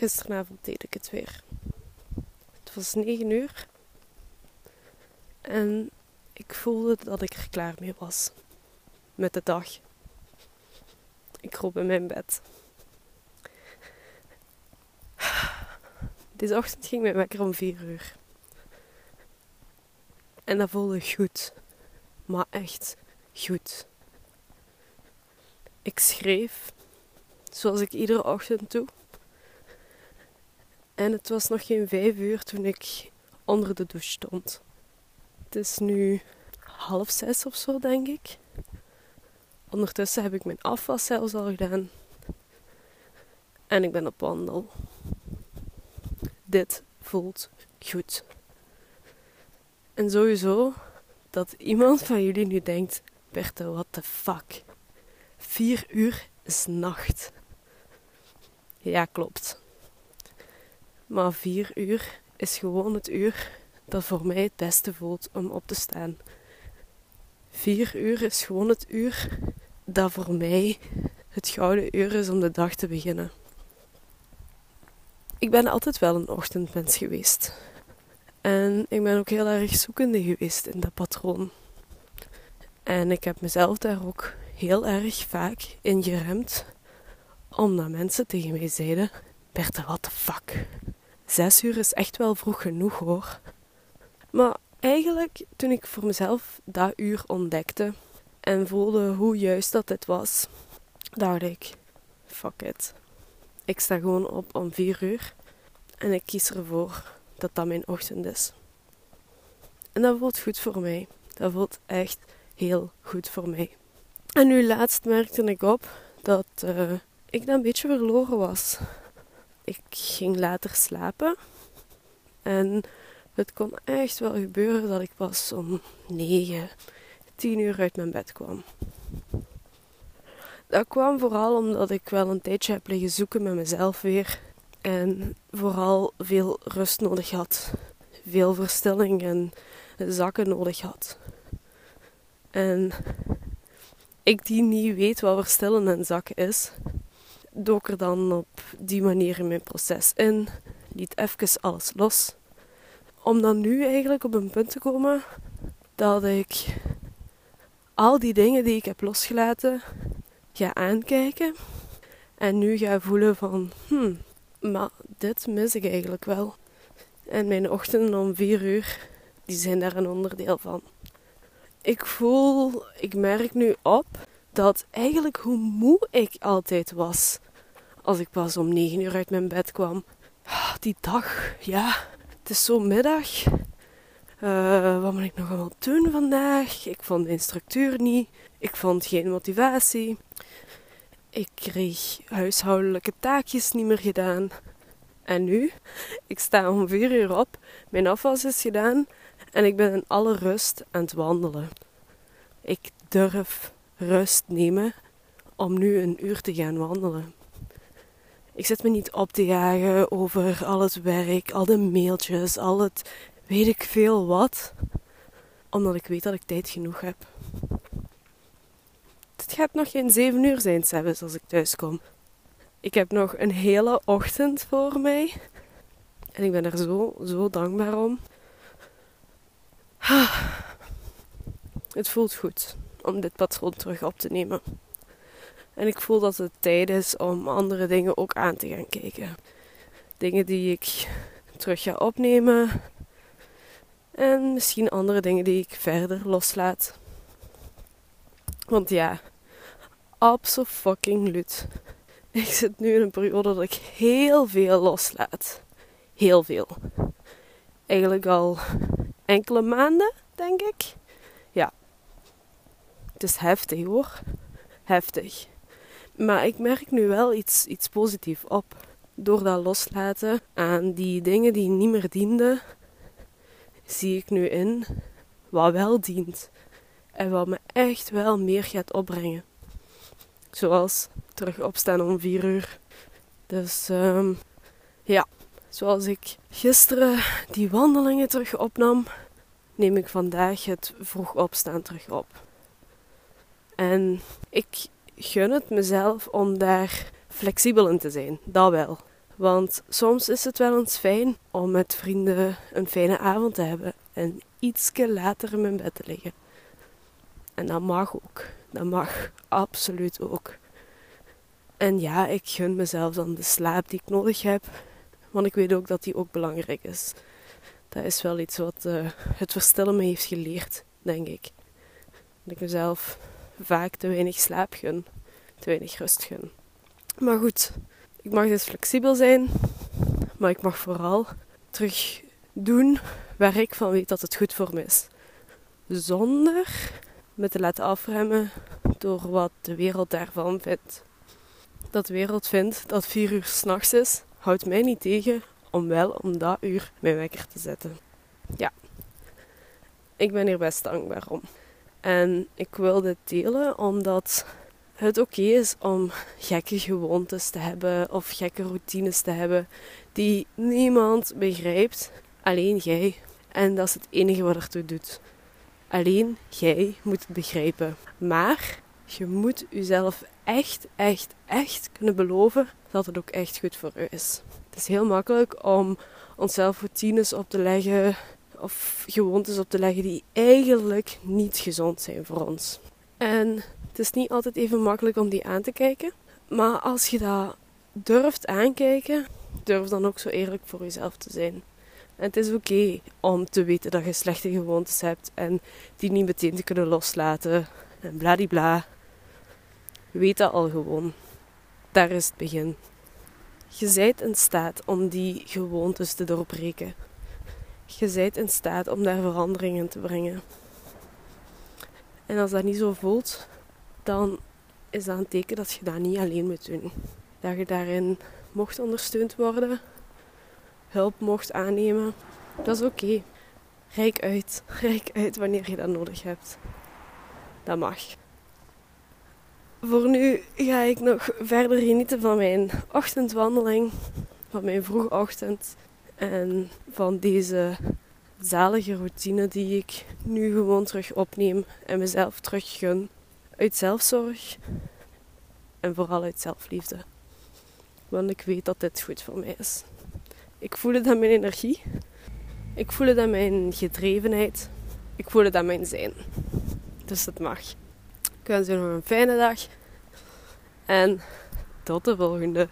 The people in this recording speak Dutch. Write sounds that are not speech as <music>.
gisteravond deed ik het weer. Het was 9 uur. En ik voelde dat ik er klaar mee was. Met de dag. Ik kroop in mijn bed. Deze ochtend ging mijn wekker om 4 uur. En dat voelde goed. Maar echt goed. Ik schreef zoals ik iedere ochtend doe. En het was nog geen vijf uur toen ik onder de douche stond. Het is nu half zes of zo, denk ik. Ondertussen heb ik mijn afwas zelfs al gedaan. En ik ben op wandel. Dit voelt goed. En sowieso dat iemand van jullie nu denkt: Berthe, what the fuck? Vier uur is nacht. Ja, klopt. Maar vier uur is gewoon het uur dat voor mij het beste voelt om op te staan. Vier uur is gewoon het uur dat voor mij het gouden uur is om de dag te beginnen. Ik ben altijd wel een ochtendmens geweest. En ik ben ook heel erg zoekende geweest in dat patroon. En ik heb mezelf daar ook heel erg vaak in geremd, omdat mensen tegen mij zeiden: Bertha, what the fuck? Zes uur is echt wel vroeg genoeg hoor. Maar eigenlijk, toen ik voor mezelf dat uur ontdekte en voelde hoe juist dat dit was, dacht ik: fuck it. Ik sta gewoon op om vier uur en ik kies ervoor dat dat mijn ochtend is. En dat voelt goed voor mij. Dat voelt echt heel goed voor mij. En nu laatst merkte ik op dat uh, ik dan een beetje verloren was. Ik ging later slapen. En het kon echt wel gebeuren dat ik pas om 9, 10 uur uit mijn bed kwam. Dat kwam vooral omdat ik wel een tijdje heb liggen zoeken met mezelf weer. En vooral veel rust nodig had. Veel verstilling en zakken nodig had. En ik die niet weet wat verstillen en zakken is, dook er dan op die manier in mijn proces in. Liet even alles los. Om dan nu eigenlijk op een punt te komen dat ik al die dingen die ik heb losgelaten ga aankijken. En nu ga voelen van, hmm, maar dit mis ik eigenlijk wel. En mijn ochtenden om vier uur, die zijn daar een onderdeel van. Ik voel, ik merk nu op dat eigenlijk hoe moe ik altijd was als ik pas om negen uur uit mijn bed kwam. Ah, die dag, ja, het is zo middag. Uh, wat moet ik nog allemaal doen vandaag? Ik vond de instructeur niet. Ik vond geen motivatie. Ik kreeg huishoudelijke taakjes niet meer gedaan. En nu? Ik sta om vier uur op, mijn afwas is gedaan en ik ben in alle rust aan het wandelen. Ik durf rust nemen om nu een uur te gaan wandelen. Ik zet me niet op te jagen over al het werk, al de mailtjes, al het weet ik veel wat, omdat ik weet dat ik tijd genoeg heb. Het gaat nog geen zeven uur zijn, s'avonds als ik thuis kom. Ik heb nog een hele ochtend voor mij. En ik ben er zo, zo dankbaar om. Het voelt goed om dit patroon terug op te nemen. En ik voel dat het tijd is om andere dingen ook aan te gaan kijken. Dingen die ik terug ga opnemen. En misschien andere dingen die ik verder loslaat. Want ja, absoluut. <laughs> Ik zit nu in een periode dat ik heel veel loslaat. Heel veel. Eigenlijk al enkele maanden, denk ik. Het is heftig hoor. Heftig. Maar ik merk nu wel iets, iets positiefs op. Door dat loslaten aan die dingen die niet meer dienden, zie ik nu in wat wel dient. En wat me echt wel meer gaat opbrengen. Zoals terug opstaan om vier uur. Dus um, ja, zoals ik gisteren die wandelingen terug opnam, neem ik vandaag het vroeg opstaan terug op. En ik gun het mezelf om daar flexibel in te zijn. Dat wel. Want soms is het wel eens fijn om met vrienden een fijne avond te hebben en ietske later in mijn bed te liggen. En dat mag ook. Dat mag absoluut ook. En ja, ik gun mezelf dan de slaap die ik nodig heb. Want ik weet ook dat die ook belangrijk is. Dat is wel iets wat uh, het verstillen me heeft geleerd, denk ik. Dat ik mezelf vaak te weinig slaap gun. Te weinig rust gun. Maar goed, ik mag dus flexibel zijn. Maar ik mag vooral terug doen waar ik van weet dat het goed voor me is. Zonder me te laten afremmen door wat de wereld daarvan vindt. Dat de wereld vindt dat vier uur s'nachts is, houdt mij niet tegen om wel om dat uur mijn wekker te zetten. Ja, ik ben hier best dankbaar om. En ik wil dit delen omdat het oké is om gekke gewoontes te hebben of gekke routines te hebben die niemand begrijpt, alleen jij. En dat is het enige wat ertoe doet. Alleen jij moet het begrijpen. Maar je moet jezelf echt, echt, echt kunnen beloven dat het ook echt goed voor je is. Het is heel makkelijk om onszelf routines op te leggen of gewoontes op te leggen die eigenlijk niet gezond zijn voor ons. En het is niet altijd even makkelijk om die aan te kijken. Maar als je dat durft aankijken, durf dan ook zo eerlijk voor jezelf te zijn. En het is oké om te weten dat je slechte gewoontes hebt en die niet meteen te kunnen loslaten en bladibla. Weet dat al gewoon. Daar is het begin. Je zijt in staat om die gewoontes te doorbreken. Je zijt in staat om daar veranderingen te brengen. En als dat niet zo voelt, dan is dat een teken dat je dat niet alleen moet doen. Dat je daarin mocht ondersteund worden, hulp mocht aannemen. Dat is oké. Rijk uit. <laughs> Rijk uit wanneer je dat nodig hebt. Dat mag. Voor nu ga ik nog verder genieten van mijn ochtendwandeling, van mijn vroege ochtend en van deze zalige routine die ik nu gewoon terug opneem en mezelf terug gun. Uit zelfzorg en vooral uit zelfliefde. Want ik weet dat dit goed voor mij is. Ik voel het mijn energie. Ik voel aan mijn gedrevenheid. Ik voel het mijn zijn. Dus het mag. Ik wens je nog een fijne dag. En tot de volgende.